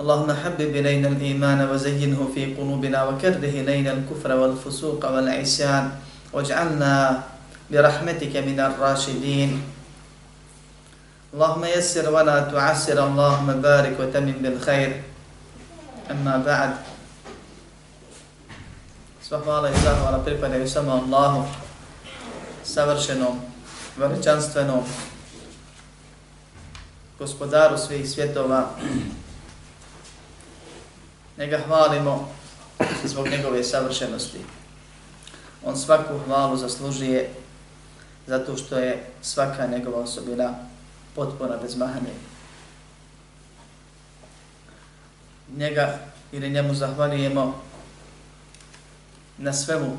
اللهم حبب إلينا الإيمان وزينه في قلوبنا وكره إلينا الكفر والفسوق والعصيان واجعلنا برحمتك من الراشدين اللهم يسر ولا تعسر اللهم بارك وتمم بالخير أما بعد Sva hvala i zahvala pripadaju samo Allahu, savršenom, veličanstvenom, gospodaru svih svjetova. Njega hvalimo zbog njegove savršenosti. On svaku hvalu zaslužuje zato što je svaka njegova osobina potpuna bez mahane. Njega ili njemu zahvalijemo na svemu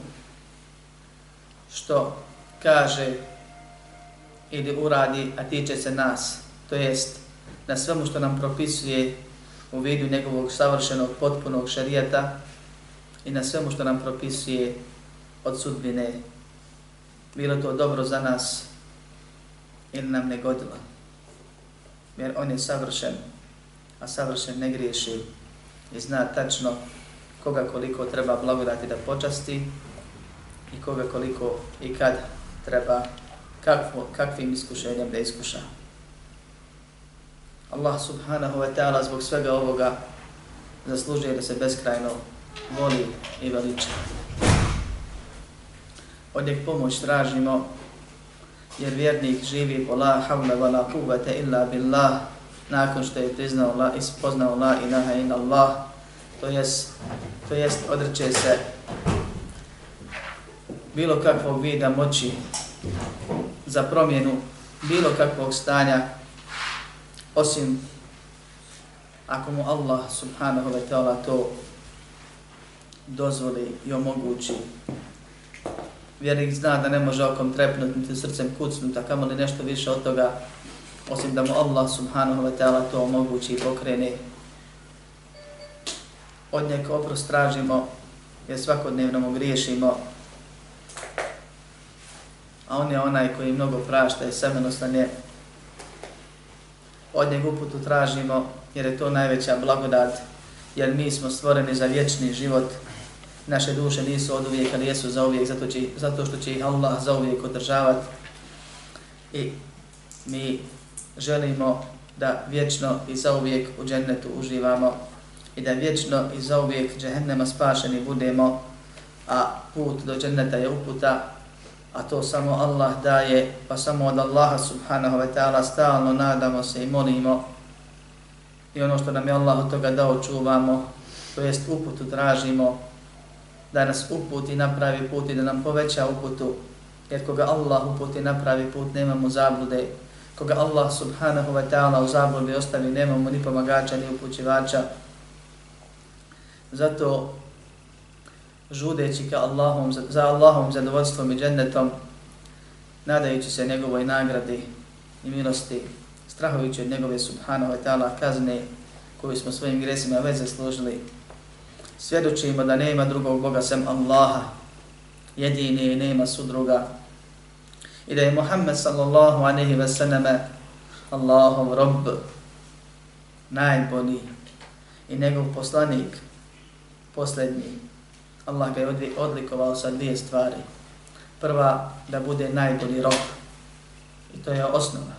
što kaže ili uradi, a tiče se nas, to jest na svemu što nam propisuje u vidu njegovog savršenog, potpunog šarijata i na svemu što nam propisuje od sudbine, bilo to dobro za nas ili nam ne godilo. Jer on je savršen, a savršen ne griješi i zna tačno koga koliko treba blagodati da počasti i koga koliko i kad treba kakvo, kakvim iskušenjem da iskuša. Allah subhanahu wa ta'ala zbog svega ovoga zaslužuje da se beskrajno voli i veliča. Od njeg pomoć tražimo jer vjernik živi po la havla wa la kuvvete illa billah nakon što je priznao la, ispoznao la ilaha in Allah to jest, to jest odreće se bilo kakvog vida moći za promjenu bilo kakvog stanja osim ako mu Allah subhanahu wa ta'ala to dozvoli i omogući. Vjernik zna da ne može okom trepnuti, niti srcem kucnuti, a kamo li nešto više od toga, osim da mu Allah subhanahu wa ta'ala to omogući i pokrene. Od njeg oprost tražimo, jer svakodnevno mu griješimo, a on je onaj koji mnogo prašta i semenostan je od njeg uputu tražimo, jer je to najveća blagodat, jer mi smo stvoreni za vječni život. Naše duše nisu od uvijek, ali jesu za uvijek, zato, će, zato što će ih Allah za uvijek održavati. I mi želimo da vječno i za uvijek u džennetu uživamo i da vječno i za uvijek džehennema spašeni budemo, a put do dženneta je uputa a to samo Allah daje, pa samo od Allaha subhanahu wa ta'ala stalno nadamo se i molimo. I ono što nam je Allah od toga dao čuvamo, to jest uputu tražimo, da nas uputi napravi put i da nam poveća uputu, jer koga Allah uputi napravi put, nemamo zablude, koga Allah subhanahu wa ta'ala u zabludi ostavi, nemamo ni pomagača, ni upućivača. Zato žudeći ka Allahom, za Allahom zadovoljstvom i džennetom, nadajući se njegovoj nagradi i milosti, strahujući od njegove subhanahu wa ta'ala kazne koju smo svojim gresima već zaslužili, svjedočimo da nema drugog Boga sem Allaha, jedini i nema sudruga, i da je Muhammed sallallahu anehi ve sallame Allahov rob, najbolji i njegov poslanik, posljednji, Allah ga je odlikovao sa dvije stvari. Prva, da bude najbolji rob. I to je osnova.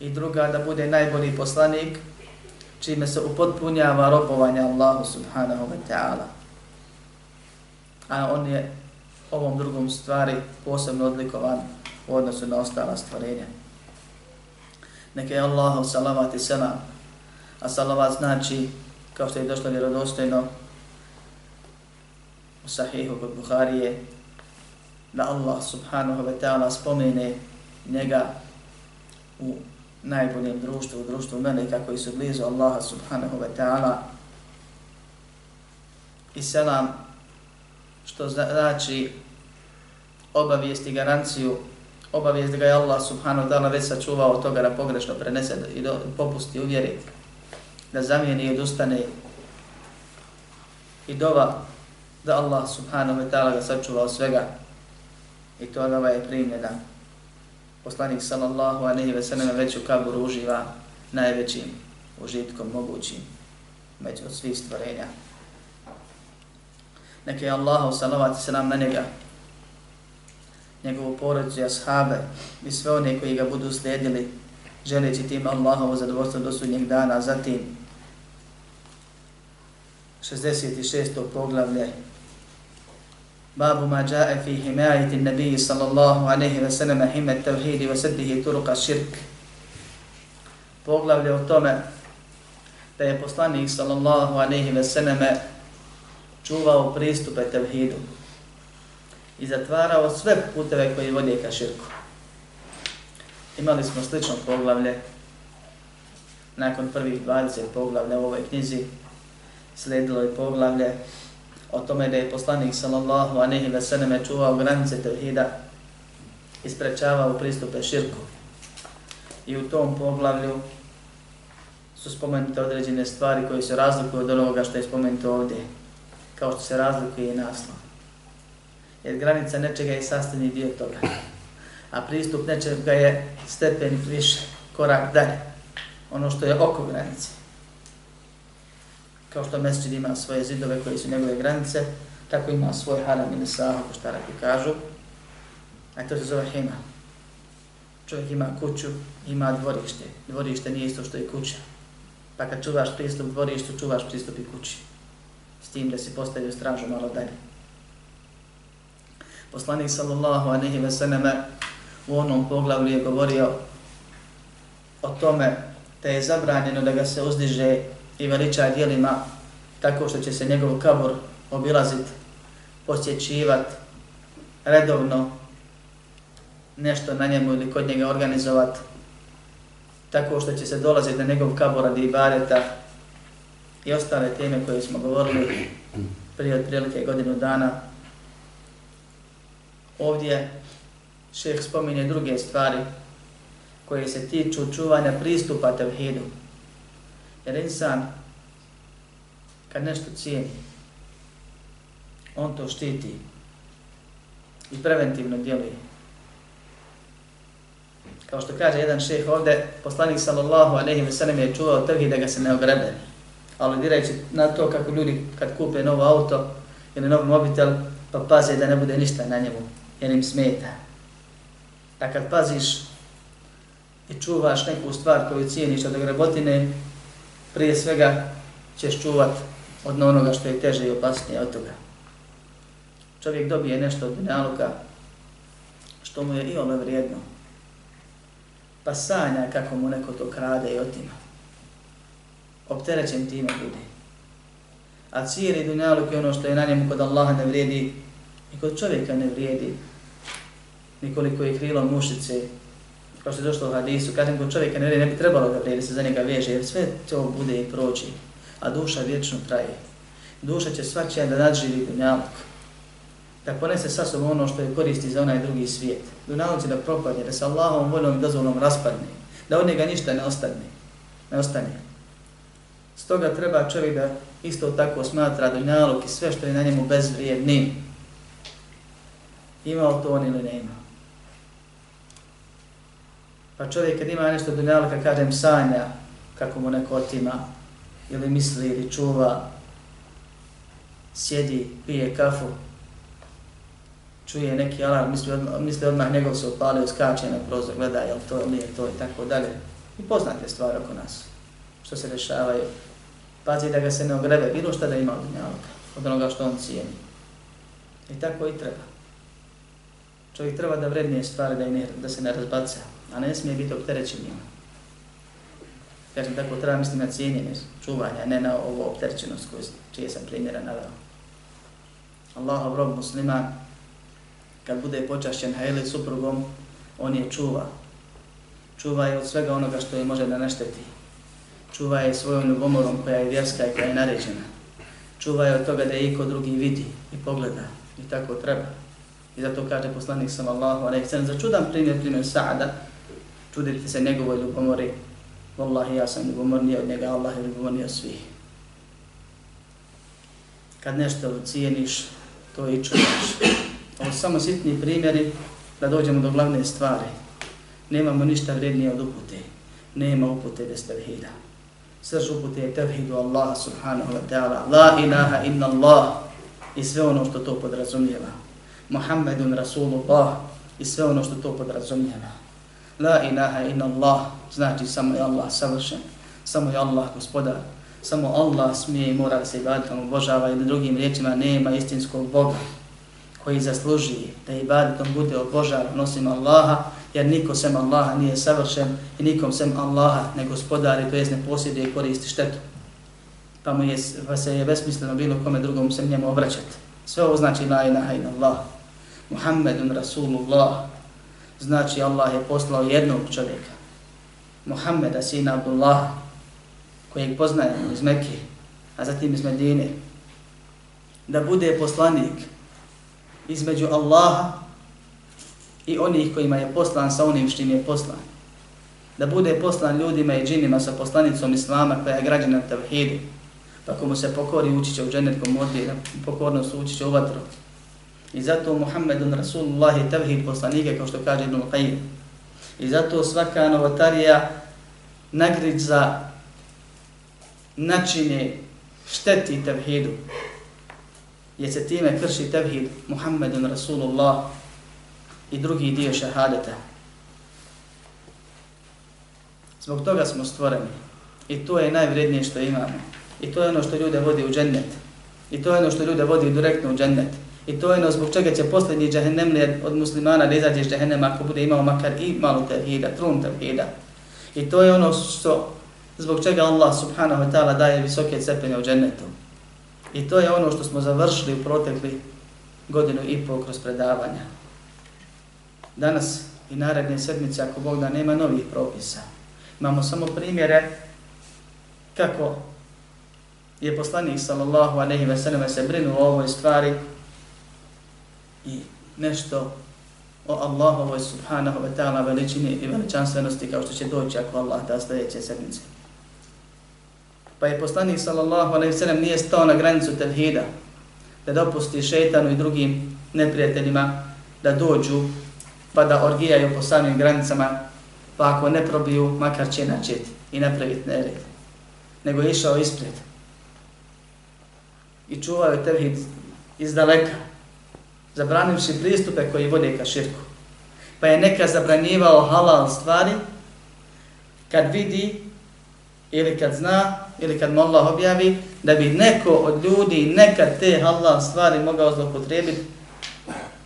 I druga, da bude najbolji poslanik, čime se upotpunjava robovanje Allahu subhanahu wa ta'ala. a on je ovom drugom stvari posebno odlikovan u odnosu na ostala stvorenja. Neka je Allahu salavat i selam, a salavat znači, kao što je došlo vjerodostojno sahihu kod Buharije, da Allah subhanahu wa ta'ala spomene njega u najboljem društvu, u društvu meleka koji su blizu Allaha subhanahu wa ta'ala. I selam što znači obavijest i garanciju obavijest da ga je Allah subhanahu wa ta'ala već sačuvao od toga da pogrešno prenese i do, popusti uvjeri da zamijeni i odustane. I dova da Allah subhanahu wa ta'ala ga sačuva od svega i to je ovaj je primljena poslanik sallallahu alejhi ve sallam već u kaburu uživa najvećim užitkom mogućim među od svih stvorenja. Neke je Allah salavat se nam na njega, njegovu porodicu i ashabe i sve one koji ga budu slijedili želeći tim Allahovo zadovoljstvo do sudnjeg dana. Zatim 66. poglavlje باب ما جاء في حماية النبي صلى الله عليه وسلم حمى التوحيد وسده طرق الشرك poglavlje o tome da je poslanik sallallahu alejhi ve selleme čuvao pristupe tevhidu i zatvarao sve puteve koji vode ka širku. Imali smo slično poglavlje nakon prvih 20 poglavlja u ovoj knjizi sledilo je poglavlje o tome da je poslanik sallallahu anehi ve sallam čuvao granice tevhida i sprečavao pristupe širku. I u tom poglavlju su spomenute određene stvari koje se razlikuju od onoga što je spomenuto ovdje, kao što se razlikuje i naslov. Jer granica nečega je sastavni dio toga, a pristup nečega je stepen više, korak dalje, ono što je oko granice kao što mesjid ima svoje zidove koji su njegove granice, tako ima svoj haram ili sah, ako šta raki kažu, a to se zove hima. Čovjek ima kuću, ima dvorište. Dvorište nije isto što je kuća. Pa kad čuvaš pristup dvorištu, čuvaš pristup i kući. S tim da si postavio stražu malo dalje. Poslanik sallallahu anehi ve sallame u onom poglavlju je govorio o tome da je zabranjeno da ga se uzdiže i veliča dijelima tako što će se njegov kabor obilazit, posjećivat redovno nešto na njemu ili kod njega organizovat tako što će se dolaziti na njegov kabor radi ibareta i ostale teme koje smo govorili prije otprilike godinu dana. Ovdje šeh spominje druge stvari koje se tiču čuvanja pristupa tevhidu. Jer insan, kad nešto cijeni, on to štiti i preventivno djeluje. Kao što kaže jedan šeh ovde, poslanik sallallahu alaihi wa sallam je čuvao trgi da ga se ne ogrebe. Ali dirajući na to kako ljudi kad kupe novo auto ili novi mobitel, pa paze da ne bude ništa na njemu, jer im smeta. A kad paziš i čuvaš neku stvar koju cijeniš od grebotine, prije svega ćeš čuvat od onoga što je teže i opasnije od toga. Čovjek dobije nešto od dunjaluka što mu je i ono vrijedno. Pa sanja kako mu neko to krade i otima. Opterećen time bude. A cijeli dunjaluk je ono što je na njemu kod Allaha ne vrijedi i kod čovjeka ne vrijedi. Nikoliko je krilo mušice kao što je došlo u hadisu, kažem ko čovjeka ne, ne bi trebalo da vrijedi se za njega veže, jer sve to bude i proći, a duša vječno traje. Duša će svačija da nadživi dunjalog, da ponese sa sobom ono što je koristi za onaj drugi svijet. Dunjalog će da propadne, da se Allahom voljom i dozvolom raspadne, da od njega ništa ne ostane. Ne ostane. Stoga treba čovjek da isto tako smatra dunjaluk i sve što je na njemu bezvrijednim. Imao to on ili ne imao. Pa čovjek kad ima nešto dunjalka, kažem, sanja kako mu neko otima, ili misli, ili čuva, sjedi, pije kafu, čuje neki alarm, misli odmah, misli odmah njegov se upalio, skače na prozor, gleda je li to nije to i tako dalje. I poznate stvari oko nas, što se dešavaju. Pazi da ga se ne ogrebe, bilo šta da ima od dunjalka, od onoga što on cijeni. I tako i treba. Čovjek treba da vrednije stvari da, ne, da se ne razbaca, a ne smije biti opterećen njima. Kažem tako, treba mislim na cijenjenje čuvanja, ne na ovo opterećenost koju, čije sam primjera nadao. Allahov rob musliman, kad bude počašćen hajli suprugom, on je čuva. Čuva je od svega onoga što je može da našteti. Čuva je svojom ljubomorom koja je vjerska i koja je naređena. Čuva je od toga da je iko drugi vidi i pogleda. I tako treba. I zato kaže poslanik sam Allahu ve sellem za čudan primjer, primjer Sa'ada, čudite se njegovoj ljubomori, Wallahi, ja sam ljubomorniji od njega, Allah je ljubomorniji od svih. Kad nešto cijeniš, to i čuvaš. Ovo samo sitni primjeri da dođemo do glavne stvari. Nemamo ništa vrednije od upute. Nema upute bez tevhida. Srž upute je tevhidu Allah subhanahu wa ta'ala. La ilaha inna Allah i sve ono što to podrazumijeva. Muhammedun Rasulullah i sve ono što to podrazumijeva. La ilaha in Allah znači samo je Allah savršen. Samo je Allah gospodar. Samo Allah smije i mora da se ibadetom obožava ili drugim riječima nema istinskog Boga koji zasluži da ibadetom bude obožavan osim Allaha, jer niko sem Allaha nije savršen i nikom sem Allaha ne gospodari, to jest ne posjeduje i koristi štetu. Pa mu je, pa se je besmisleno bilo kome drugom sem njemu obraćati. Sve ovo znači la ilaha in Allah. Muhammedun Rasulullah. Znači Allah je poslao jednog čovjeka. Muhammeda, sina Abdullah, kojeg poznajemo iz Mekke, a zatim iz Medine, da bude poslanik između Allaha i onih kojima je poslan sa onim što je poslan. Da bude poslan ljudima i džinima sa poslanicom Islama koja je građena tevhidu. Pa komu se pokori ući će u dženetkom odbije, pokornost ući će u vatru. I zato Muhammedun Rasulullah je tevhid poslanike, kao što kaže Ibn Qayyim. I zato svaka novotarija nagrid za načine šteti tevhidu. Jer se time krši tevhid Muhammedun Rasulullah i drugi dio šahadeta. Zbog toga smo stvoreni. I to je najvrednije što imamo. I to je ono što ljude vodi u džennet. I to je ono što ljude vodi direktno u džennet. I to je ono zbog čega će posljednji džahennemlije od muslimana da izađe iz džahennema ako bude imao makar i malo tevhida, trun tevhida. I to je ono što, zbog čega Allah subhanahu wa ta'ala daje visoke cepene u džennetu. I to je ono što smo završili u protekli godinu i pol kroz predavanja. Danas i naredne sedmice, ako Bog da nema novih propisa, imamo samo primjere kako je poslanik sallallahu alejhi ve selleme se brinuo o ovoj stvari i nešto o Allahovoj subhanahu wa ta'ala veličini i veličanstvenosti kao što će doći ako Allah da sljedeće sedmice. Pa je poslanik sallallahu alejhi ve nije stao na granicu tevhida da dopusti šejtanu i drugim neprijateljima da dođu pa da orgijaju po samim granicama pa ako ne probiju makar će načeti i napraviti nered. Nego je išao ispred i čuvao je tevhid iz daleka zabranivši pristupe koji vode ka širku. Pa je neka zabranjivao halal stvari kad vidi ili kad zna, ili kad mu Allah objavi, da bi neko od ljudi nekad te halal stvari mogao zlopotrebiti,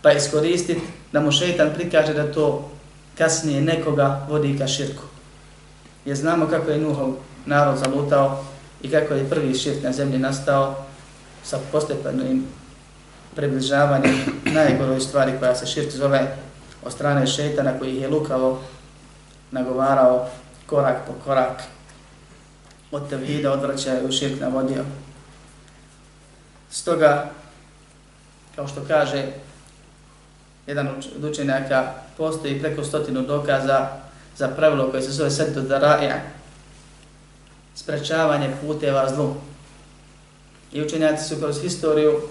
pa iskoristiti, da mu šeitan prikaže da to kasnije nekoga vodi ka širku. Jer znamo kako je Nuhov narod zalutao i kako je prvi širk na zemlji nastao sa postepenim približavanje najgoroj stvari koja se širk zove od strane šeitana koji je lukavo nagovarao korak po korak od tevhida odvraćaju širk navodio. Stoga, kao što kaže jedan od učenjaka, postoji preko stotinu dokaza za pravilo koje se zove sedu daraja, sprečavanje puteva zlu. I učenjaci su kroz historiju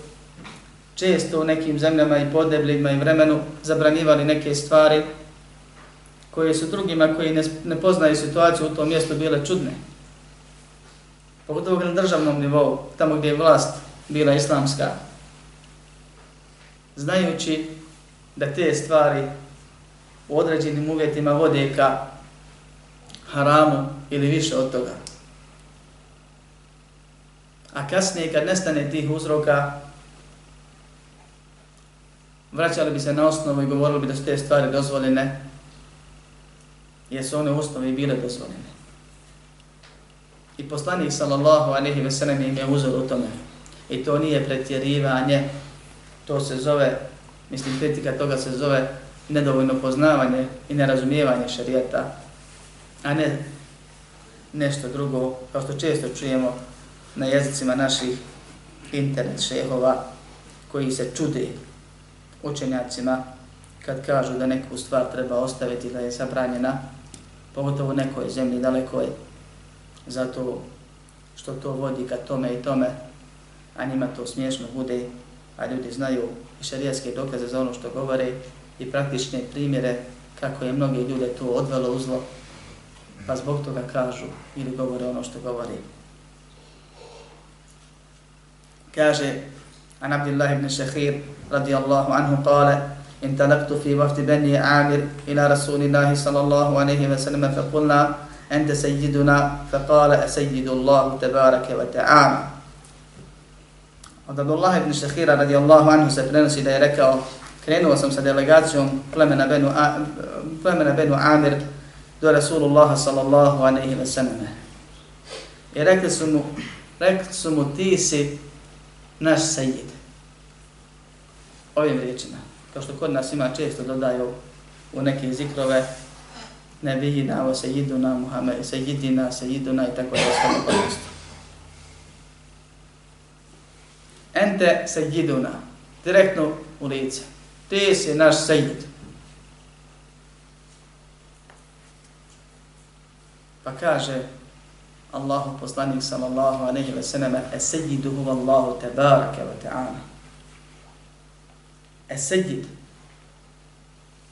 često u nekim zemljama i podebljima i vremenu zabranjivali neke stvari koje su drugima koji ne, ne poznaju situaciju u tom mjestu bile čudne pogotovo na državnom nivou, tamo gdje je vlast bila islamska, znajući da te stvari u određenim uvjetima vode ka haramu ili više od toga. A kasnije kad nestane tih uzroka, vraćali bi se na osnovu i govorili bi da su te stvari dozvoljene, jer su one u osnovi bile dozvoljene. I poslanik sallallahu alaihi ve sellem im je uzor u tome. I to nije pretjerivanje, to se zove, mislim kritika toga se zove nedovoljno poznavanje i nerazumijevanje šarijeta, a ne nešto drugo, kao što često čujemo na jezicima naših internet šehova koji se čude učenjacima kad kažu da neku stvar treba ostaviti, da je zabranjena, pogotovo u nekoj zemlji dalekoj, zato što to vodi ka tome i tome, a njima to smiješno bude, a ljudi znaju i šarijaske dokaze za ono što govore i praktične primjere kako je mnogi ljude to odvelo u zlo, pa zbog toga kažu ili govore ono što govori. Kaže, an Abdullah ibn Shahir, رضي الله عنه قال انطلقت في وفد بني عامر إلى رسول الله صلى الله عليه وسلم فقلنا أنت سيدنا فقال أسيد الله تبارك وتعالى Od Abdullah ibn Šahira radijallahu anhu se prenosi da je rekao krenuo sam sa delegacijom plemena Benu, A, plemena Benu Amir do Rasulullah sallallahu alaihi wa sallam. I rekli su mu, rekli su mu ti si naš sajid. Ovim riječima, kao što kod nas ima često dodaju u neke zikrove, ne vihina o sejiduna Muhammed, sejidina, sejiduna i tako da. Ente sejiduna, direktno u lice. Ti si naš sejid. Pa kaže Allahu poslanik sallallahu alejhi ve sellem es-sayyidu huwa Allahu tebaraka ve ta'ala. Es-sayyid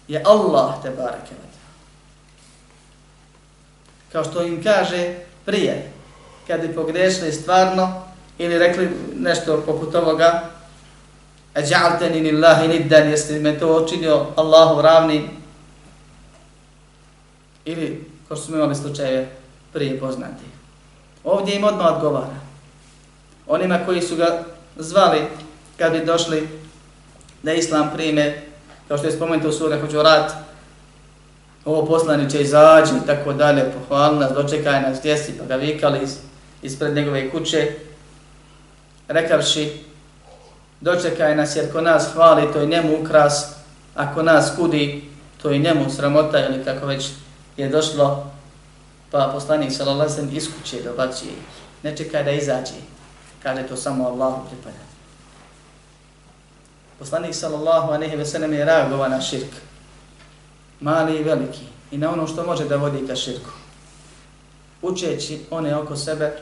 je Allah te barake. Kao što im kaže prije, kad bi pogrešili stvarno ili rekli nešto poput ovoga, Eđa'alteni lillahi niddan, jeste me to učinio Allahu ravni, ili, kao što smo imali slučaje prije poznati. Ovdje im odmah odgovara. Onima koji su ga zvali kad bi došli da islam prime, kao što je spomenuto u sura rat, ovo poslaniće izađi i tako dalje, pohvali nas, dočekaj nas, gdje si, pa ga vikali iz, ispred njegove kuće, rekavši, dočekaj nas jer ko nas hvali, to je njemu ukras, ako nas kudi, to je njemu sramota ili kako već je došlo Pa poslanik sallallahu alejhi ve sellem iskuće dobaci, ne čekaj da izađe, kaže to samo Allahu pripada. Poslanik sallallahu alejhi ve sellem je reagovao na širk, mali i veliki, i na ono što može da vodi ka širku. Učeći one oko sebe,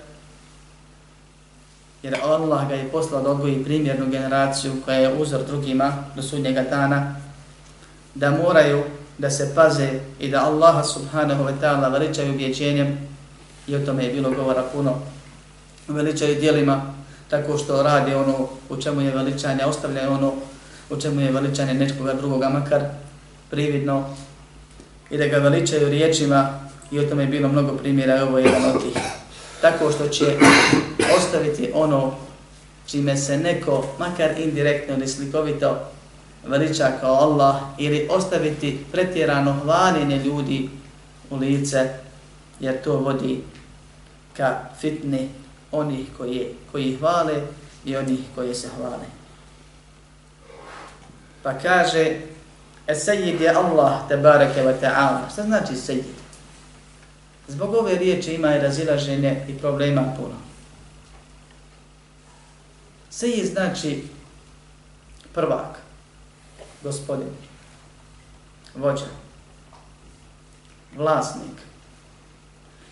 jer Allah ga je poslao da odgoji primjernu generaciju koja je uzor drugima do sudnjega dana, da moraju da se paze i da Allaha subhanahu wa ta'ala veličaju vječenjem i o tome je bilo govora puno veličaju dijelima tako što radi ono u čemu je veličanje, ostavlja ono u čemu je veličanje nekoga drugoga makar prividno i da ga veličaju riječima i o tome je bilo mnogo primjera i ovo je jedan od tih. Tako što će ostaviti ono čime se neko, makar indirektno ili slikovito, veliča kao Allah ili ostaviti pretjerano hvaljenje ljudi u lice jer to vodi ka fitni onih koji, koji hvale i onih koji se hvale. Pa kaže Esejid je Allah tebareke wa ta'ala. Šta znači sejid? Zbog ove riječi ima i razilaženje i problema puno. Sejid znači prvak gospodin, vođa, vlasnik,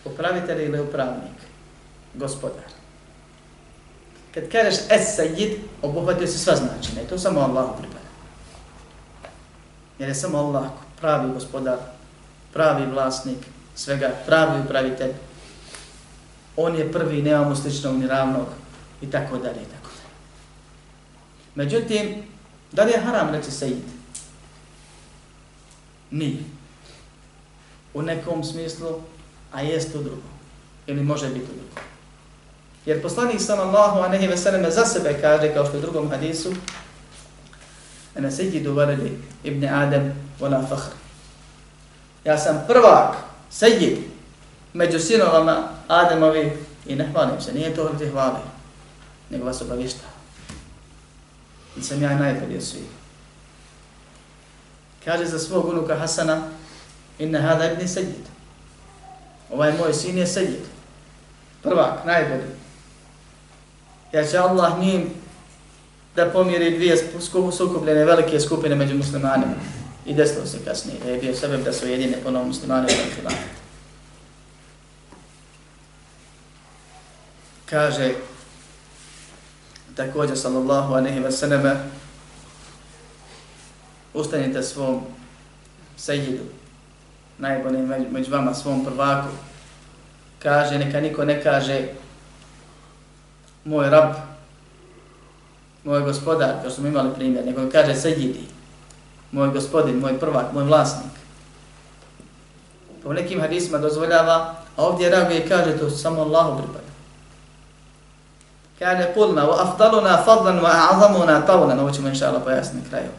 upravitelj ili upravnik, gospodar. Kad kažeš es sajid, obuhvatio se sva značine, to samo Allah pripada. Jer je samo Allah pravi gospodar, pravi vlasnik svega, pravi upravitelj. On je prvi, nemamo sličnog ni ravnog i tako dalje i tako dalje. Međutim, Da li je haram reći sejid? Nije. U nekom smislu, a jest u drugom. Ili može biti u drugom. Jer poslanik sallallahu anehi ve selleme za sebe kaže, kao što je u drugom hadisu, Ene sejidu valedi ibn Adem wala fakhr. Ja sam prvak, sejid, među sinovama Ademovi i ne hvalim se, nije to gdje hvali, nego vas obavišta. I sam ja najbolji od svih. Kaže za svog unuka Hasana, inna hada ibn sejid. Ovaj moj sin je sejid. Prvak, najbolji. Ja će Allah njim da pomiri dvije sukupljene velike skupine među muslimanima. I desilo se kasnije, da je bio sebe da su jedine ponovno muslimane u Kaže, također, sallallahu anehi wa sallam, ustanite svom sejidu, najboljim među, među vama, svom prvaku. Kaže, neka niko ne kaže, moj rab, moj gospodar, kao smo imali primjer, nego kaže sejidi, moj gospodin, moj prvak, moj vlasnik. Po nekim hadisima dozvoljava, a ovdje reaguje kaže to samo Allahu pripada. Kaže pulna, wa afdaluna fadlan wa a'azamuna tavlan, ovo ćemo inša Allah pojasniti kraju.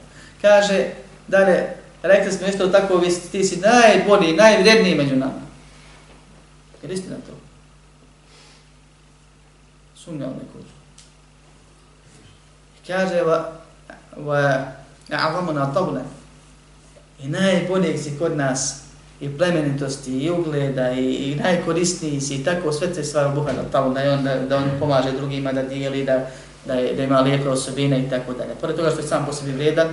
Kaže, dalje, rekli smo isto tako, vi ti si najbolji, najvredniji među nama. Jer istina to? Sumnjao neko. Kaže, va, va, a'zamuna tawlan. I najboljeg si kod nas i plemenitosti i ugleda i, i najkorisniji si i tako sve te stvari obuhvata tamo da, on, da, da on pomaže drugima da dijeli, da, da, je, da ima lijepe osobine i tako dalje. Pored toga što je sam po sebi vredan,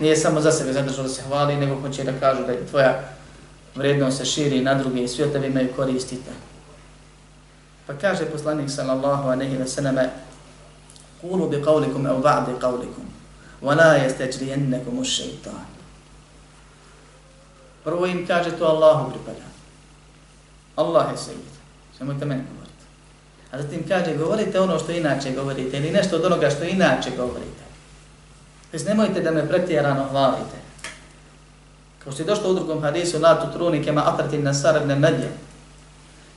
nije samo za sebe zadržao da se hvali, nego hoće da kažu da je tvoja vrednost se širi na druge i svi od tebi imaju koristiti. Pa kaže poslanik sallallahu aleyhi ve sallame قولوا بقولكم أو بعض قولكم ولا يستجرينكم الشيطان. Prvo im kaže to Allahu pripada. Allah je sejid. Samo te meni govorite. A zatim kaže, govorite ono što inače govorite ili nešto od onoga što inače govorite. Bez nemojte da me pretjerano hvalite. Kao što je došlo u drugom hadisu, la tu trunikema atratin nasarabne medje.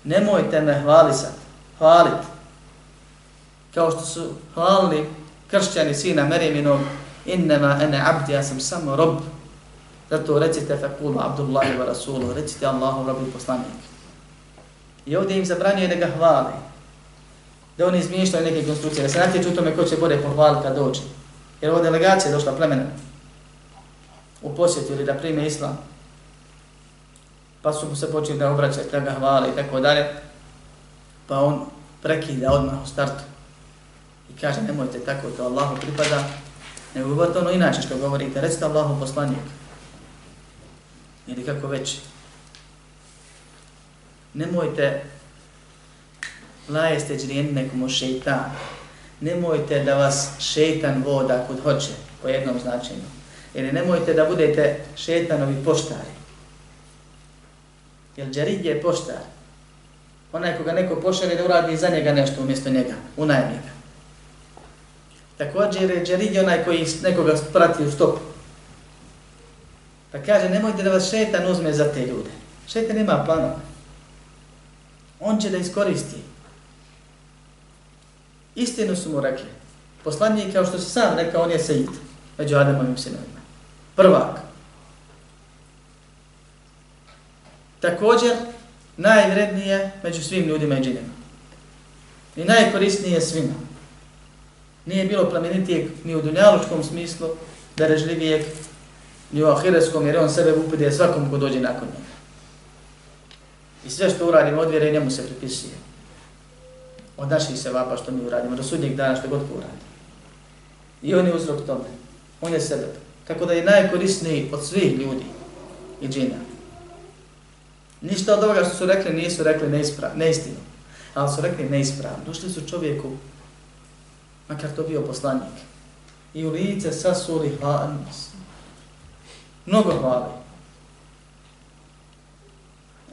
Nemojte me hvalisat, hvalit. Kao što su hvalili kršćani sina Meriminog, innema ene abdi, ja sam samo rob, Zato recite fekulu Abdullahi wa Rasulu, recite Allahu rabu poslanik. I ovdje im zabranjuje da ga hvali. Da oni izmišljaju neke konstrukcije, da se natječu u tome ko će bude pohvaliti kad dođe. Jer ova delegacija je došla plemena u posjetu ili da prime islam. Pa su mu se počeli da obraćaju, da ga hvali i tako dalje. Pa on prekida odmah u startu. Kaže nemojte tako, to Allahu pripada. Nego govorite ono inače što govorite, recite Allahu poslanik ili kako već. Nemojte lajeste džrijeni nekomu šeitan. Nemojte da vas šeitan voda kud hoće, po jednom značenju. Ili nemojte da budete šeitanovi poštari. Jer džarid je poštar. Onaj koga neko pošari da uradi za njega nešto umjesto njega, unajmi ga. Također je džarid onaj koji nekoga prati u stopu. Pa kaže, nemojte da vas šetan uzme za te ljude. Šetan nema planova. On će da iskoristi. Istinu su mu rekli. Poslanik, kao što se sam rekao, on je sejid među Adamovim sinovima. Prvak. Također, najvrednije među svim ljudima i džinima. I najkorisnije svima. Nije bilo plamenitijeg ni u dunjalučkom smislu, darežljivijeg ni u ahiretskom, jer on sebe upide svakom ko dođe nakon njega. I sve što uradimo od vjere, njemu se pripisuje. Od naših se vapa što mi uradimo, do sudnjeg dana što god ko uradi. I on je uzrok tome. On je sebe. Tako da je najkorisniji od svih ljudi i džina. Ništa od ovoga što su rekli nisu rekli neispra, neistinu. Ali su rekli neispravno. Došli su čovjeku, makar to bio poslanik, i u lice sasuli hladnost mnogo hvali.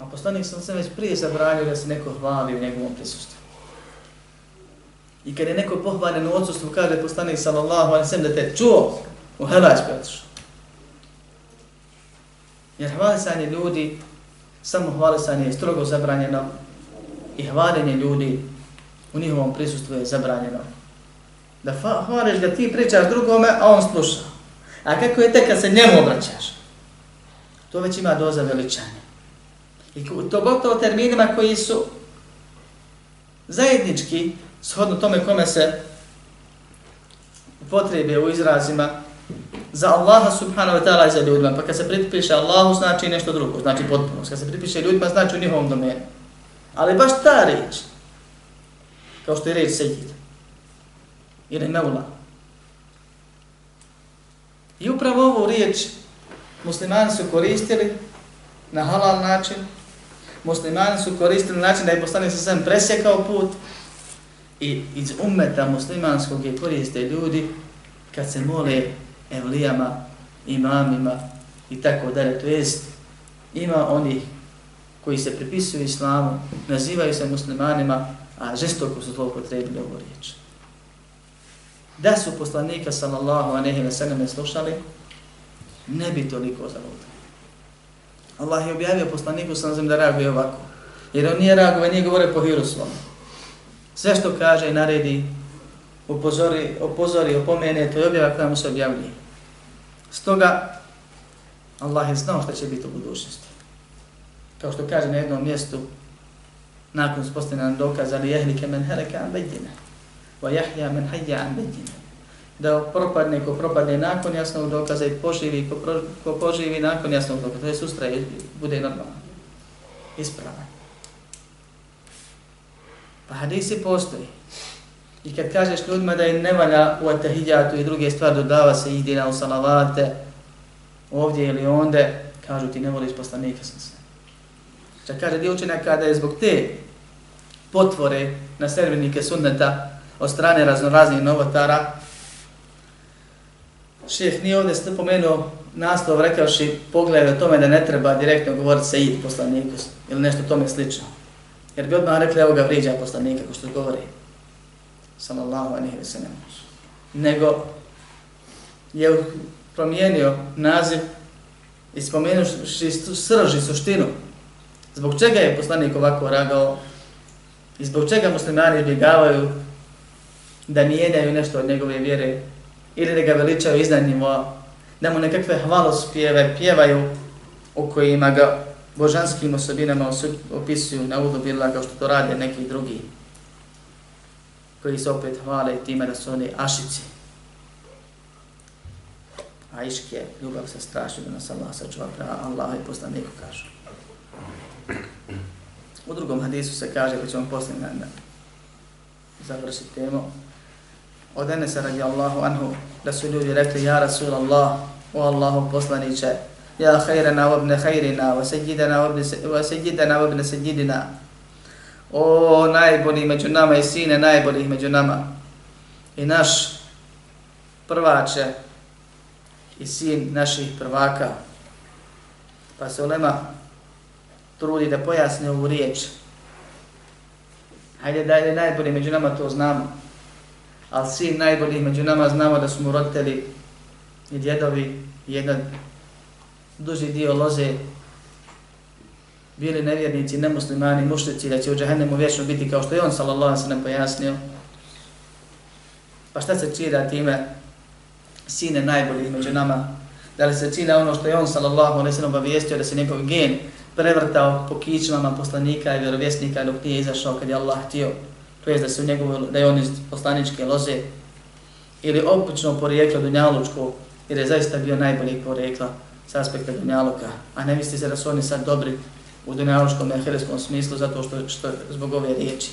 A poslanik sam se već prije zabranio da se neko hvali u njegovom prisustvu. I kad je neko pohvaljen u odsustvu, kaže poslanik sallallahu alaihi sallam da te čuo, u helač bi otišao. Jer hvalisanje ljudi, samo hvalisanje je strogo zabranjeno i hvaljenje ljudi u njihovom prisustvu je zabranjeno. Da hvališ da ti pričaš drugome, a on sluša. A kako je tek kad se njemu obraćaš? To već ima doza veličanja. I to gotovo terminima koji su zajednički, shodno tome kome se potrebe u izrazima za Allaha subhanahu wa ta'ala i za ljudima. Pa kad se pripiše Allahu znači nešto drugo, znači potpunost. Kad se pripiše ljudima znači u njihovom domenu. Ali baš ta riječ, kao što je reč sejid, ili meula. I upravo ovu riječ muslimani su koristili na halal način, muslimani su koristili na način da je poslanik sa sam presjekao put i iz umeta muslimanskog je koriste ljudi kad se mole evlijama, imamima i tako dalje. To jest, ima onih koji se pripisuju islamu, nazivaju se muslimanima, a žestoko su toliko ovu riječ. Da su poslanika sallallahu a ve ne slušali, ne bi toliko zaludili. Allah je objavio poslaniku sallallahu da reaguje ovako. Jer on nije reaguje, nije govore po hiru svom. Sve što kaže i naredi, upozori, opozori, opomene, to je objava koja mu se objavljuje. Stoga, Allah je znao što će biti u budućnosti. Kao što kaže na jednom mjestu, nakon spostavljena dokaza li jehlike men heleke an wa yahya men hayya an bayyina Da propadne ko propadne nakon jasnog dokaza i poživi ko, pro, ko poživi nakon jasnog dokaza. To je sustra i bude normalno. Ispravan. Pa hadisi postoji. I kad kažeš ljudima da je nevalja u atahidjatu i druge stvari dodava se idina u salavate, ovdje ili onde, kažu ti ne voliš poslanika sam se. Čak kaže dio učenjaka je zbog te potvore na servinike sunneta od strane raznoraznih novotara, šef nije ovdje spomenuo naslov rekavši pogled o tome da ne treba direktno govoriti se id poslaniku ili nešto tome slično. Jer bi odmah rekli evo ga vriđa poslanika ko što govori sallallahu alaihi wa sallam. Nego je promijenio naziv i spomenuo srži suštinu. Zbog čega je poslanik ovako ragao i zbog čega muslimani izbjegavaju da mijenjaju nešto od njegove vjere ili da ga veličaju iznad nivoa, da mu nekakve hvalospjeve pjevaju u kojima ga božanskim osobinama opisuju na udu bila kao što to rade neki drugi koji se opet hvale time da su oni ašici. A iške, ljubav se straši da nas Allah sačuva prema Allah i poslaniku kažu. U drugom hadisu se kaže, pa koji ćemo poslije na, na završiti temu, od Enesa radi Allahu anhu, da su ljudi rekli, ja Rasul Allah, o Allahu poslaniće, ja hajrana obne hajrina, wa sejidana obne sejidina, o najbolji među nama i sine najboljih među nama. I naš prvače i sin naših prvaka. Pa se Ulema trudi da pojasni ovu riječ. Hajde da je najbolji među nama, to znamo. Ali svi najbolji među nama znamo da su mu roditelji i djedovi jedan duži dio loze bili nevjernici, nemuslimani, mušlici, da će u džahennemu vječno biti kao što je on, sallallahu sallam, pojasnio. Pa šta se čira time sine najbolji među nama? Da li se čira ono što je on, sallallahu sallam, obavijestio da se njegov gen prevrtao po kičmama poslanika i vjerovjesnika dok nije izašao kad je Allah htio, to je da, se u da je on iz poslaničke loze, ili obično porijekla Dunjalučko, jer je zaista bio najbolji porijekla s aspekta Dunjaluka, a ne misli se da su oni sad dobri u dunjalučkom i ahireskom smislu zato što, što zbog ove riječi.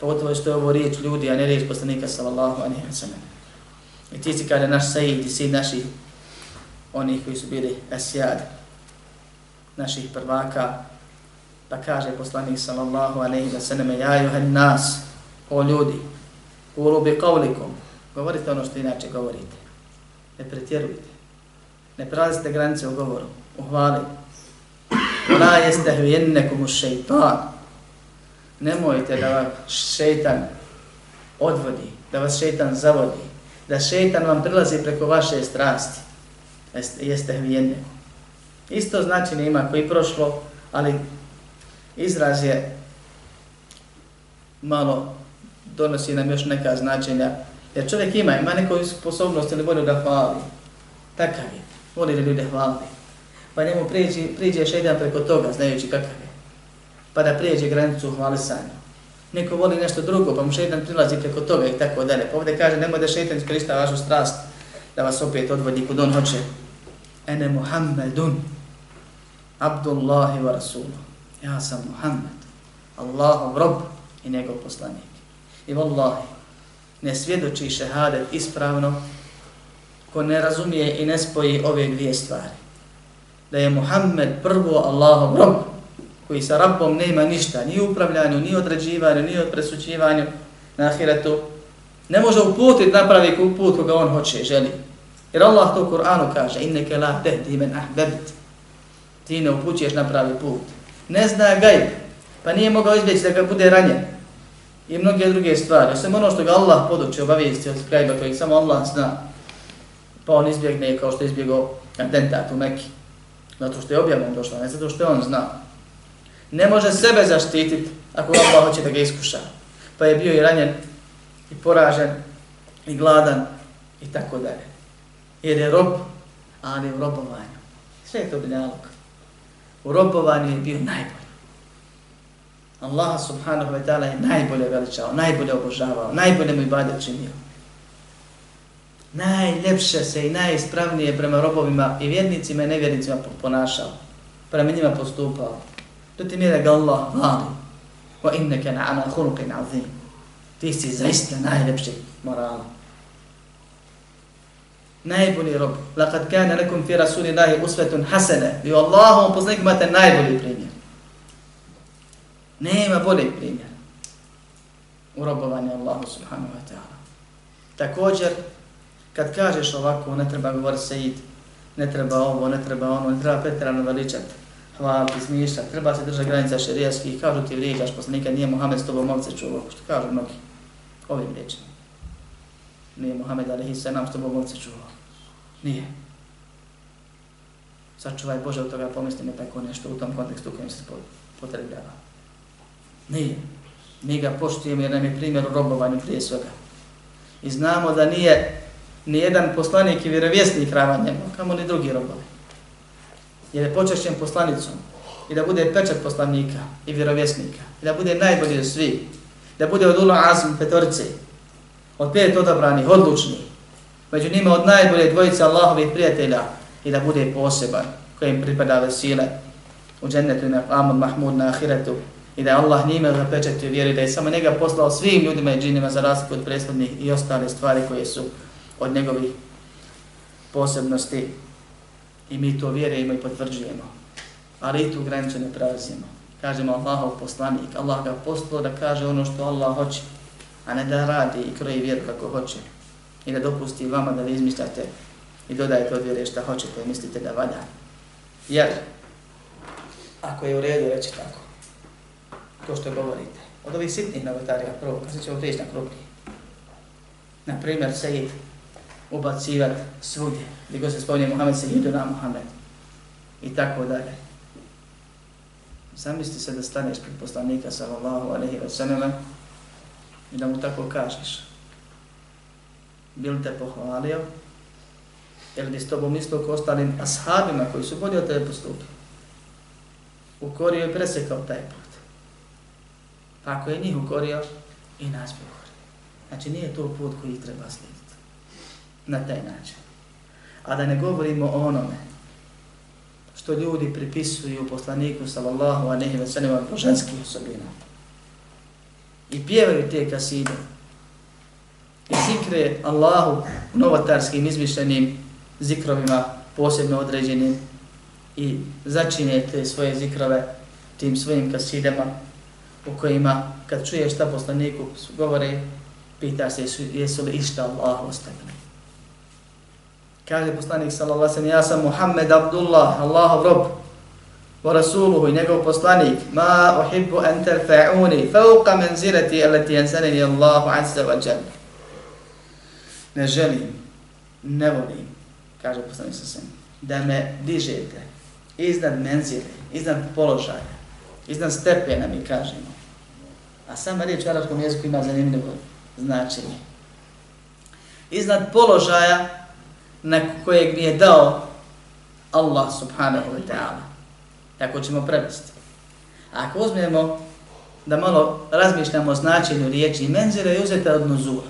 Pogotovo što je ovo riječ ljudi, a ne riječ poslanika sallallahu alaihi wa sallam. I ti si kada naš sejid i sin naših, onih koji su bili esijad, naših prvaka, pa kaže poslanik sallallahu alaihi wa sallam, ja juhen nas, o ljudi, ulu bi qavlikum, govorite ono što inače govorite, ne pretjerujte, ne prelazite granice u govoru, u hvali, La jestehvijennekum u šeitan. Nemojte da vas šeitan odvodi, da vas šeitan zavodi, da šeitan vam prilazi preko vaše strasti. Jestehvijennekum. Isto značenje ima koji prošlo, ali izraz je malo donosi nam još neka značenja. Jer čovjek ima, ima neku sposobnost ili volju da hvali. Takav je. Voli da ljude hvali. Pa njemu priđe, priđe jedan preko toga, znajući kakav je. Pa da prijeđe granicu hvalisanja. Neko voli nešto drugo, pa mu šeitan prilazi preko toga i tako dalje. Pa ovdje kaže, nemoj da šeitan iskorista vašu strast, da vas opet odvodi kud on hoće. Ene Muhammedun, Abdullahi wa Rasuluh. Ja sam Muhammed, Allahov rob i njegov poslanik. I vallahi, ne svjedoči šehadet ispravno ko ne razumije i ne spoji ove dvije stvari. Da je Muhammed prvo Allahov rob, koji sa Rabbom nema ništa, ni upravljanju, ni određivanju, ni od presućivanju na ahiretu, ne može uputiti napravi put koga on hoće, želi. Jer Allah to u Kur'anu kaže, inneke la tehdi men ahbebit. Ti ne upućuješ na pravi put. Ne zna gajb, pa nije mogao izbjeći da ga bude ranjen. I mnoge druge stvari. Osim ono što ga Allah podučio, obavijesti od gajba kojeg samo Allah zna, pa on izbjegne kao što je izbjegao atentat u Mekki. Zato što je objavom došla, ne zato što je on zna. Ne može sebe zaštititi ako Allah hoće da ga iskuša. Pa je bio i ranjen, i poražen, i gladan, i tako dalje. Jer je rob, ali u robovanju. Sve je to biljalog. U robovanju je bio najbolji. Allah subhanahu wa ta'ala je najbolje veličao, najbolje obožavao, najbolje mu ibadje činio. Najljepše se i najispravnije prema robovima i vjernicima i nevjernicima ponašao. Prema njima postupao. Do ti mjere ga Allah vali. Wa inneke na'ana hulukin azim. Ti si zaista najljepši morala. Najbolji rob. Laqad kane lakum fi rasulillahi usvetun hasana. I Allahom poslanik imate najbolji primjer. Nema bolji primjera U robovanju Allahu subhanahu wa ta'ala. Također, kad kažeš ovako, ne treba govoriti sejid, ne treba ovo, ne treba ono, ne treba pretjerano veličati hvaliti, smišljati, treba se držati granica šerijaskih, kažu ti vrijeđaš, poslanika nije Muhammed s tobom ovce čuvao, što kažu mnogi, ovim riječima. Nije Muhammed alihi sallam nam s tobom ovce čuvao. Nije. Sačuvaj Bože od toga pomisli ne tako nešto u tom kontekstu u kojem se potrebljava. Ne, Mi ga poštujemo jer nam je primjer u robovanju prije svega. I znamo da nije ni jedan poslanik i vjerovjesnik ravan njemu, kamo ni drugi robovi jer je počešćen poslanicom i da bude pečat poslanika i vjerovjesnika i da bude najbolji od svi, da bude od Ula Azm petorci, od pet odabranih, odlučnih, među njima od najbolje dvojice Allahovih prijatelja i da bude poseban kojim pripada vesile u džennetu na Amud Mahmud na Ahiretu i da je Allah njime zapečatio vjeri da je samo njega poslao svim ljudima i džinima za razliku od prethodnih i ostale stvari koje su od njegovih posebnosti I mi to vjerujemo i potvrđujemo. Ali i tu granicu ne prelazimo. Kažemo Allahov poslanik, Allah ga poslao da kaže ono što Allah hoće, a ne da radi i kroji vjeru kako hoće. I da dopusti vama da vi izmišljate i dodajete od vjere šta hoćete i mislite da valja. Jer, ako je u redu reći tako, to što govorite, od ovih sitnih novotarija prvo, kad se ćemo prijeći na krupnije. Naprimjer, Sejid, ubacivati svugdje. Gdje se spominje Muhammed se na Muhammed. I tako dalje. Zamisli se da staneš pred poslanika sallallahu alaihi wa sallam i da mu tako kažeš. Bil te pohvalio ili bi s tobom mislio ko ostalim ashabima koji su bolje od tebe postupili. Ukorio i presekao taj put. Pa ako je njih ukorio, i nas bi ukorio. Znači nije to put koji treba slijediti na taj način. A da ne govorimo o onome što ljudi pripisuju poslaniku sallallahu aleyhi ve sallam po ženskih osobina. I pjevaju te kaside. I zikre Allahu novotarskim izmišljenim zikrovima posebno određenim i začine te svoje zikrove tim svojim kasidama u kojima kad čuješ šta poslaniku govore, pitaš se jesu li išta Allah ostavili. Kaže poslanik sallallahu alejhi ve Ja sam Muhammed Abdullah, Allahov rob, wa rasuluhu, njegov poslanik. Ma uhibbu an tarfa'uni fawqa manzilati allati anzalani Allahu azza wa jalla. Ne želim, ne volim, kaže poslanik sallallahu da me dižete iznad menzile, iznad položaja, iznad stepena, mi kažemo. A sama riječ u arabskom jeziku ima zanimljivo značenje. Iznad položaja na kojeg mi je dao Allah subhanahu wa ta'ala. Tako ćemo prevesti. Ako uzmemo da malo razmišljamo o značenju riječi menzira je uzeta od nuzula.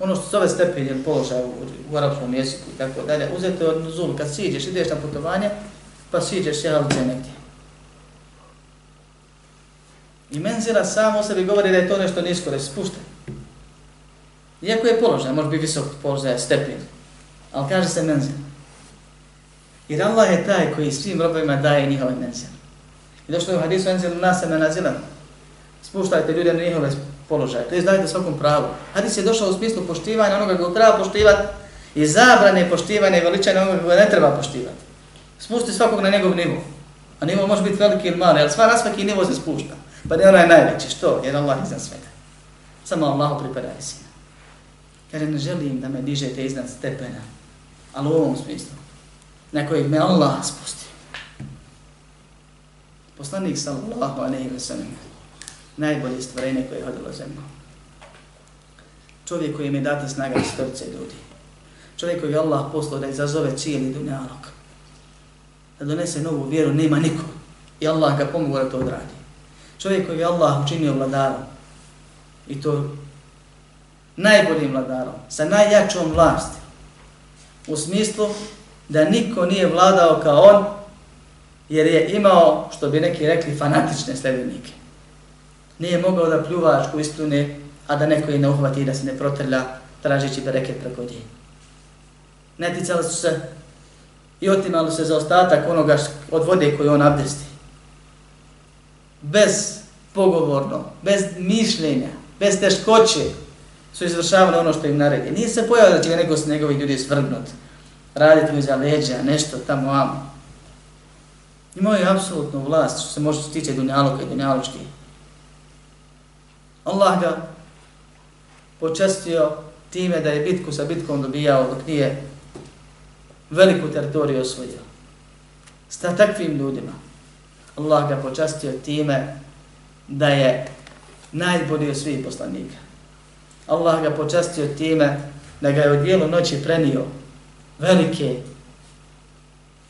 Ono što zove stepen ili položaj u, u arapskom jeziku i tako dalje, uzete od nuzula. Kad siđeš, ideš na putovanje, pa siđeš jehalice negdje. I menzila samo o sebi govori da je to nešto nisko, da je spušten. Iako je položaj, može biti visok položaj, stepen. Ali kaže se menzila. Jer Allah je taj koji svim robovima daje njihove menzile. I došlo je u hadisu menzir nas se menazila. Spuštajte ljude na njihove položaje. To je dajte svakom pravu. Hadis je došao u smislu poštivanja onoga koga treba poštivati i zabrane poštivanja i veličanja onoga koga ne treba poštivati. Spušti svakog na njegov nivo. A nivo može biti veliki ili mali, ali sva na svaki nivo se spušta. Pa ne onaj najveći. Što? Jer Allah iznad svega. Samo Allahu pripada visina. Kaže, ne želim da me dižete iznad stepena, ali u ovom smislu, na kojeg me Allah spusti. Poslanik sallallahu alaihi wa sallam, najbolje stvorenje koje je hodilo zemljom. Čovjek koji mi je data snaga iz storice ljudi. Čovjek koji je Allah poslao da izazove cijeli dunjalog. Da donese novu vjeru, nema niko. I Allah ga pomogu da to odradi. Čovjek koji je Allah učinio vladarom. I to najboljim vladarom, sa najjačom vlasti. U smislu da niko nije vladao kao on, jer je imao, što bi neki rekli, fanatične sledbenike. Nije mogao da pljuvačku ispune, a da neko je ne uhvati da se ne protrlja, tražići bereket preko dje. Neticali su se i otimali se za ostatak onoga od vode koju on abdesti. Bez pogovorno, bez mišljenja, bez teškoće, su izvršavali ono što im naredi. Nije se pojavio da će neko s njegovih ljudi svrgnut, raditi mu iza leđa, nešto tamo amo. Imao je apsolutnu vlast što se može stiče dunjaloka i dunjaločki. Allah ga počestio time da je bitku sa bitkom dobijao dok nije veliku teritoriju osvojio. Sta takvim ljudima Allah ga počastio time da je najbolji od svih poslanika. Allah ga počastio time da ga je u dijelu noći prenio velike,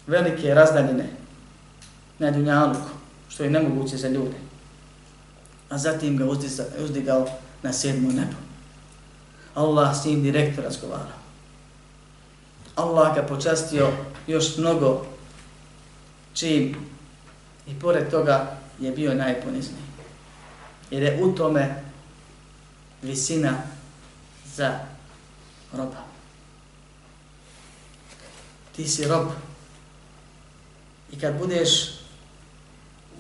velike razdaljine na dunjaluku, što je nemoguće za ljude. A zatim ga uzdigao na sedmu nebo. Allah s njim direktno razgovarao. Allah ga počastio još mnogo čim i pored toga je bio najponizniji. Jer je u tome visina za roba. Ti si rob. I kad budeš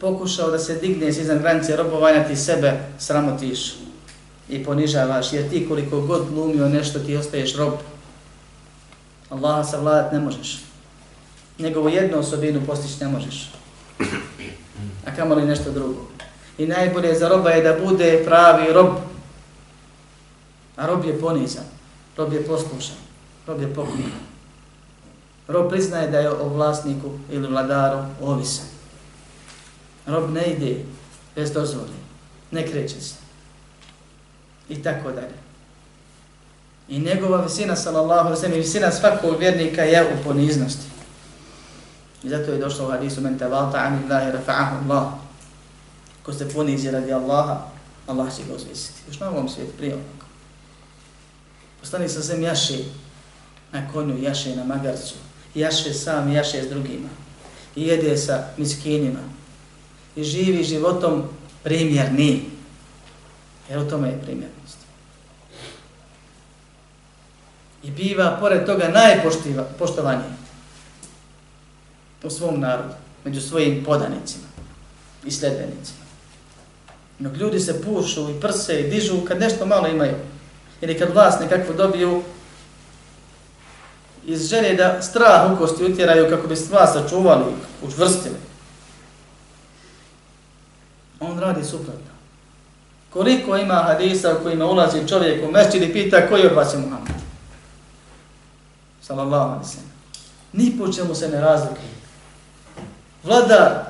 pokušao da se digneš iznad granice robovanja, ti sebe sramotiš i ponižavaš, jer ti koliko god glumio nešto, ti ostaješ rob. Allaha savladat ne možeš. Njegovu jednu osobinu postići ne možeš. A kamoli nešto drugo? I najbolje za roba je da bude pravi rob, A rob je ponizan, rob je poslušan, rob je pokojan. Rob priznaje da je o vlasniku ili vladaru ovisan. Rob ne ide bez dozvoli, ne kreće se. I tako dalje. I njegova visina, sallallahu alaihi i visina svakog vjernika je u poniznosti. I zato je došlo u hadisu men tevata an illahi rafa'ahu Allah. Ko se ponizi radi Allaha, Allah će ga uzvisiti. Još na ovom svijetu prije Ostani sa zem jaše na konju, jaše na magarcu, jaše sam, jaše s drugima. I jede sa miskinima. I živi životom primjerni. Jer u tome je primjernost. I biva, pored toga, najpoštovaniji u svom narodu, među svojim podanicima i sledbenicima. No ljudi se pušu i prse i dižu kad nešto malo imaju ili kad vlast nekako dobiju iz želje da strah u kosti utjeraju kako bi stvar sačuvali, učvrstili. On radi suprotno. Koliko ima hadisa u kojima ulazi čovjek u mešćid i pita koji od vas je Muhammed? Sallallahu alaihi sallam. Ni po čemu se ne razlike. Vladar,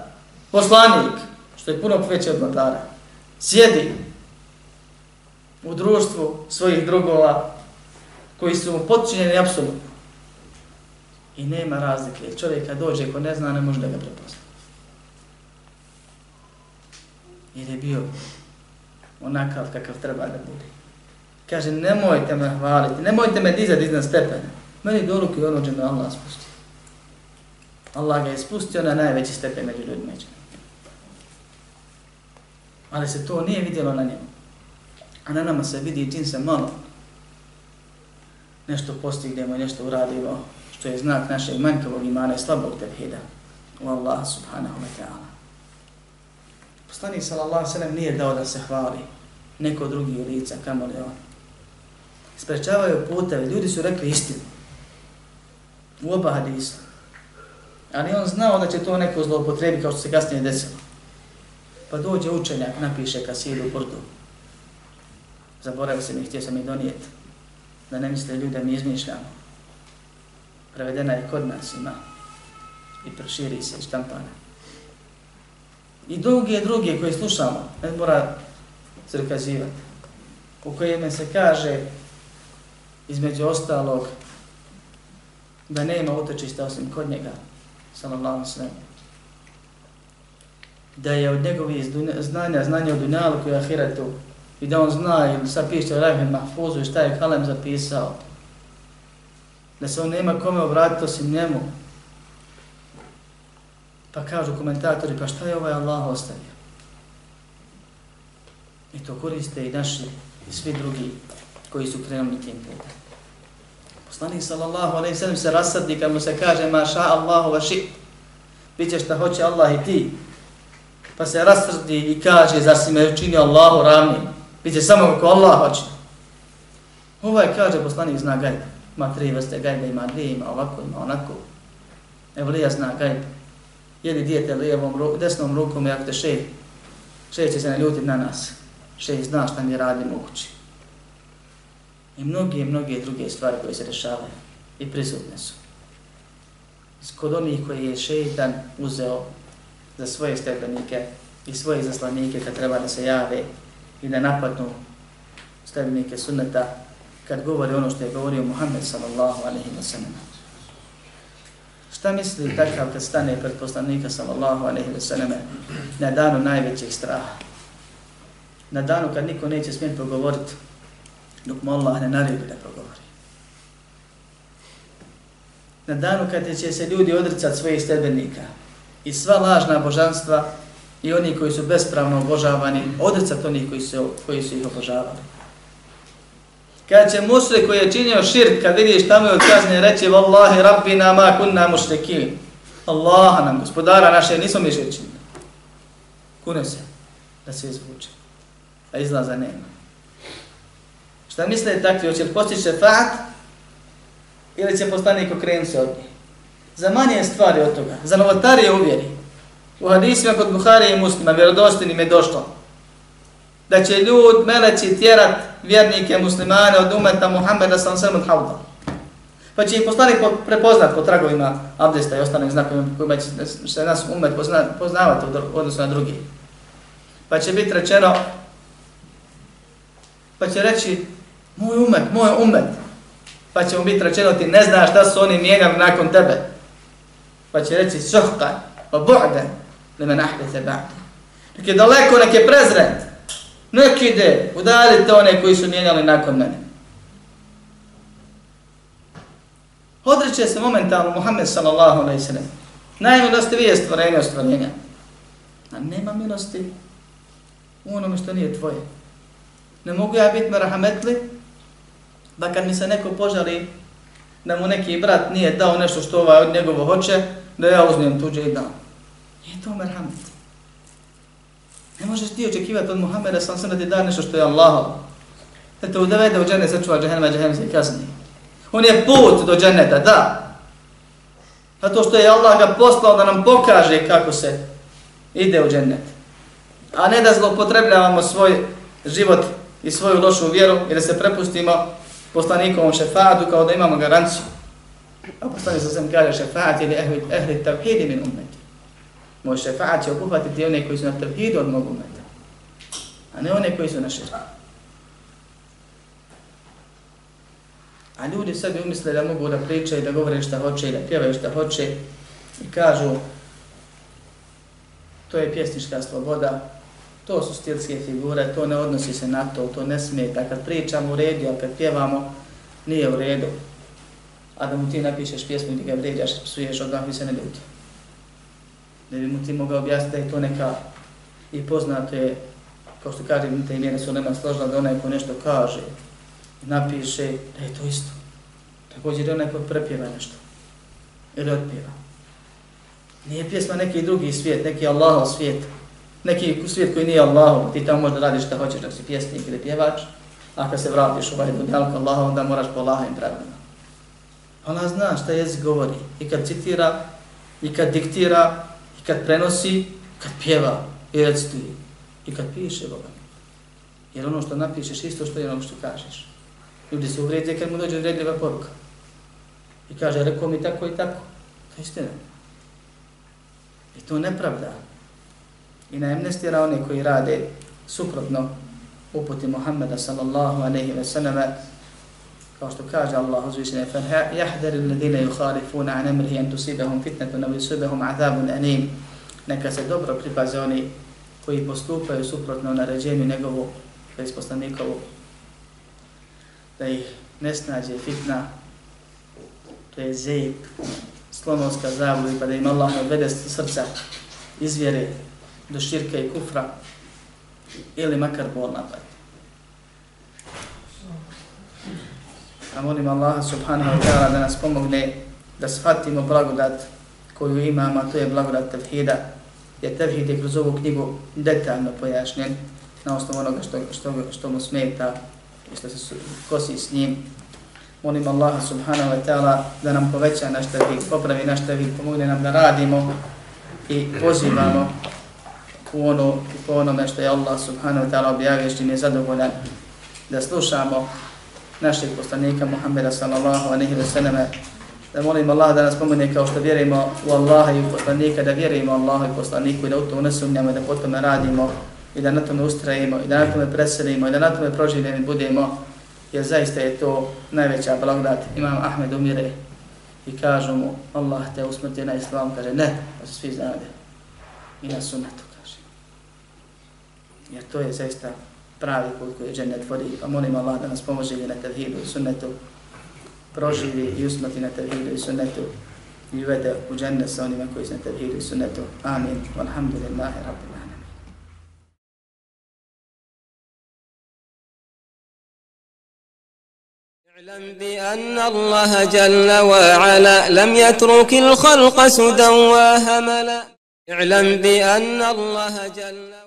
poslanik, što je puno veće od vladara, sjedi u društvu svojih drugova koji su mu podčinjeni apsolutno. I nema razlike. Čovjek kad dođe ko ne zna, ne može da ga prepozna. Jer je bio onakav kakav treba da bude. Kaže, nemojte me hvaliti, nemojte me dizati iznad stepena. Meni do ruke ono džene Allah spusti. Allah ga je spustio na najveći stepen među ljudima. Ali se to nije vidjelo na njemu. A na nama se vidi čim se malo nešto postignemo i nešto uradimo, što je znak našeg manjkavog imana i slabog tevhida u Allah subhanahu wa ta'ala. Poslanik sallallahu sallam nije dao da se hvali neko drugi lica, kamo li on. Sprečavaju puteve, ljudi su rekli istinu. U oba hadisa. Ali on znao da će to neko zloupotrebi kao što se kasnije desilo. Pa dođe učenjak, napiše kasidu u Burdu. Zaboravio se i htio sam i donijeti. Da ne misle ljudi da mi izmišljamo. Prevedena je kod nas ima. I proširi se i štampana. I druge druge koje slušamo, ne mora zrkazivati. U kojima se kaže, između ostalog, da nema utočista osim kod njega, sallallahu sallam. Da je od njegovih znanja, znanja o dunjalu koji je ahiretu, i da on zna i sad piše u Rahim Mahfuzu i šta je Kalem zapisao, da se on nema kome obratiti osim njemu. Pa kažu komentatori, pa šta je ovaj Allah ostavio? I to koriste i naši i svi drugi koji su krenuli tim putem. Poslanik sallallahu alejhi ve sellem se rasadi kad mu se kaže maša Allahu wa shi. Biće šta hoće Allah i ti. Pa se rasrdi i kaže za si me učinio Allahu ravni. Biće samo kako Allah hoće. Ovaj kaže poslanik zna gajb. Ma tri vrste gajba, ima dvije, ima ovako, ima onako. Evo lija zna gajb. Jedi dijete lijevom, desnom rukom i ako te še, še će se naljutiti na nas. Še zna šta mi radimo u kući i mnoge, mnoge druge stvari koje se rešavaju i prisutne su. Kod onih koji je šeitan uzeo za svoje stepenike i svoje zaslanike kad treba da se jave i da napadnu stepenike sunneta kad govori ono što je govorio Muhammed sallallahu alaihi wa sallam. Šta misli takav kad stane pred poslanika sallallahu alaihi wa sallam na danu najvećeg straha? Na danu kad niko neće smjeti pogovoriti dok mu Allah ne naredi da progovori. Na danu kada će se ljudi odricati svojih stebenika i sva lažna božanstva i oni koji su bespravno obožavani, odricati oni koji su, koji su ih obožavali. Kad će musli koji je činio širk, kad vidiš tamo je odkazne, reći Wallahi rabbina ma kunna muštekin. Allah nam, gospodara naše, nismo mi širčini. Kune se da se izvuče. A izlaza nema. Šta misle takvi, hoće li postići šefat ili će poslanik okrenuti se od njih? Za manje stvari od toga, za novotarije uvjeri. U hadisima kod Buhari i muslima, vjerodostinim je došlo da će ljud, meleći tjerat vjernike muslimane od umeta Muhammeda sam sve od hauda. Pa će ih poslanik prepoznat po tragovima abdesta i ostalim znakovima kojima će se nas umet pozna, poznavati u odnosu na drugi. Pa će biti rečeno, pa će reći, moj umet, moj umet. Pa će mu biti rečeno ti ne znaš šta su oni mijenjali nakon tebe. Pa će reći suhkan, pa bu'den, li me nahdete ba'de. Nek je daleko, nek je prezrent. Nek ide, udalite one koji su mijenjali nakon mene. Odreće se momentalno Muhammed sallallahu alaihi sallam. Najmilosti vi je stvorenje od stvorenja. A nema milosti u onome što nije tvoje. Ne mogu ja biti merahametli, da kad mi se neko požali da mu neki brat nije dao nešto što ovaj od njegovo hoće, da ja uzmem tuđe i dam. Nije to merhamet. Ne možeš ti očekivati od Muhammeda sam sam da ti da nešto što je Allahov. Da te udavede u džene, sačuva džahenema, džahenema se kazni. On je put do dženeta, da. Zato što je Allah ga poslao da nam pokaže kako se ide u džennet. A ne da zlopotrebljavamo svoj život i svoju lošu vjeru i da se prepustimo poslanikovom šefatu kao da imamo garanciju. A poslanik sam kaže šefat ili ehli, ehli tavhidi min umeti. Moj šefat će obuhvatiti one koji su na tavhidu od mog umeta. A ne one koji su na širku. A ljudi sebi umisle da mogu da pričaju, da govore šta hoće i da pjevaju šta hoće i kažu to je pjesnička sloboda, to su stilske figure, to ne odnosi se na to, to ne smeta. Kad pričamo u redu, ali kad pjevamo, nije u redu. A da mu ti napišeš pjesmu i ga vređaš, psuješ, odmah mi se ne ljuti. Da bi mu ti mogao objasniti da je to neka i poznato je, kao što kažem, te imene su nema složila da onaj ko nešto kaže, napiše da je to isto. Također je onaj ko prepjeva nešto. Ili otpjeva. Nije pjesma neki drugi svijet, neki Allahov svijet. Neki svijet koji nije Allahov, ti tamo možda radiš šta hoćeš dok si pjesnik ili pjevač, a kad se vratiš u ovaj dunjalku Allaha, onda moraš po Allahovim pravilima. Ona zna šta jezik govori. I kad citira, i kad diktira, i kad prenosi, kad pjeva, i recituje, i kad piše Boga. Jer ono što napišeš isto što je ono što kažeš. Ljudi se uvrijede kad mu dođe uvredljiva poruka. I kaže, rekao mi tako i tako. To je istina. I to nepravda. I na amnestira one koji rade suprotno uputi Muhammeda sallallahu aleyhi ve sallama kao što kaže Allah uzvišenje fa yahdar alladhina yukhalifuna an amrihi an tusibahum fitnatun aw yusibahum azabun anim neka se dobro pripaze oni koji postupaju suprotno naređenju njegovu to je poslanikovu. Da ih ne snađe fitna to je zejp sklonoska i pa da im Allah odvede srca izvjere do širka i kufra ili makar bol napad. A molim Allah subhanahu wa ta'ala da nas pomogne da shvatimo blagodat koju imamo, a to je blagodat tevhida. Jer tevhid je kroz ovu knjigu detaljno pojašnjen na osnovu onoga što, što, što mu smeta i što se kosi s njim. Molim Allah subhanahu wa ta'ala da nam poveća naš tevhid, popravi naš tevhid, pomogne nam da radimo i pozivamo u ono, po onome što je Allah subhanahu wa ta'ala objavio što je zadovoljan da slušamo našeg poslanika Muhammeda sallallahu alaihi wa sallam da molim Allah da nas pomene kao što vjerujemo u Allaha i u poslanika, da vjerujemo Allahu i poslaniku i da u to ne sumnjamo i da potom radimo i da na tome ustrajimo i da na tome preselimo i da na tome proživljeni budemo jer zaista je to najveća blagodat. Imam Ahmed umire i kažu mu Allah te usmrti na islam, kaže ne, pa se svi znade i na sunnetu. Jer to je zaista pravi put koji džennet vodi. Pa molim Allah da nas pomože na tevhidu i sunnetu, proživi i usmrti na tevhidu i sunnetu i uvede u džennet sa onima koji su na tevhidu i sunnetu. Amin. Walhamdulillahi rabbil alamin. اعلم بأن الله جل وعلا لم يترك الخلق سدى وهملا اعلم بأن الله جل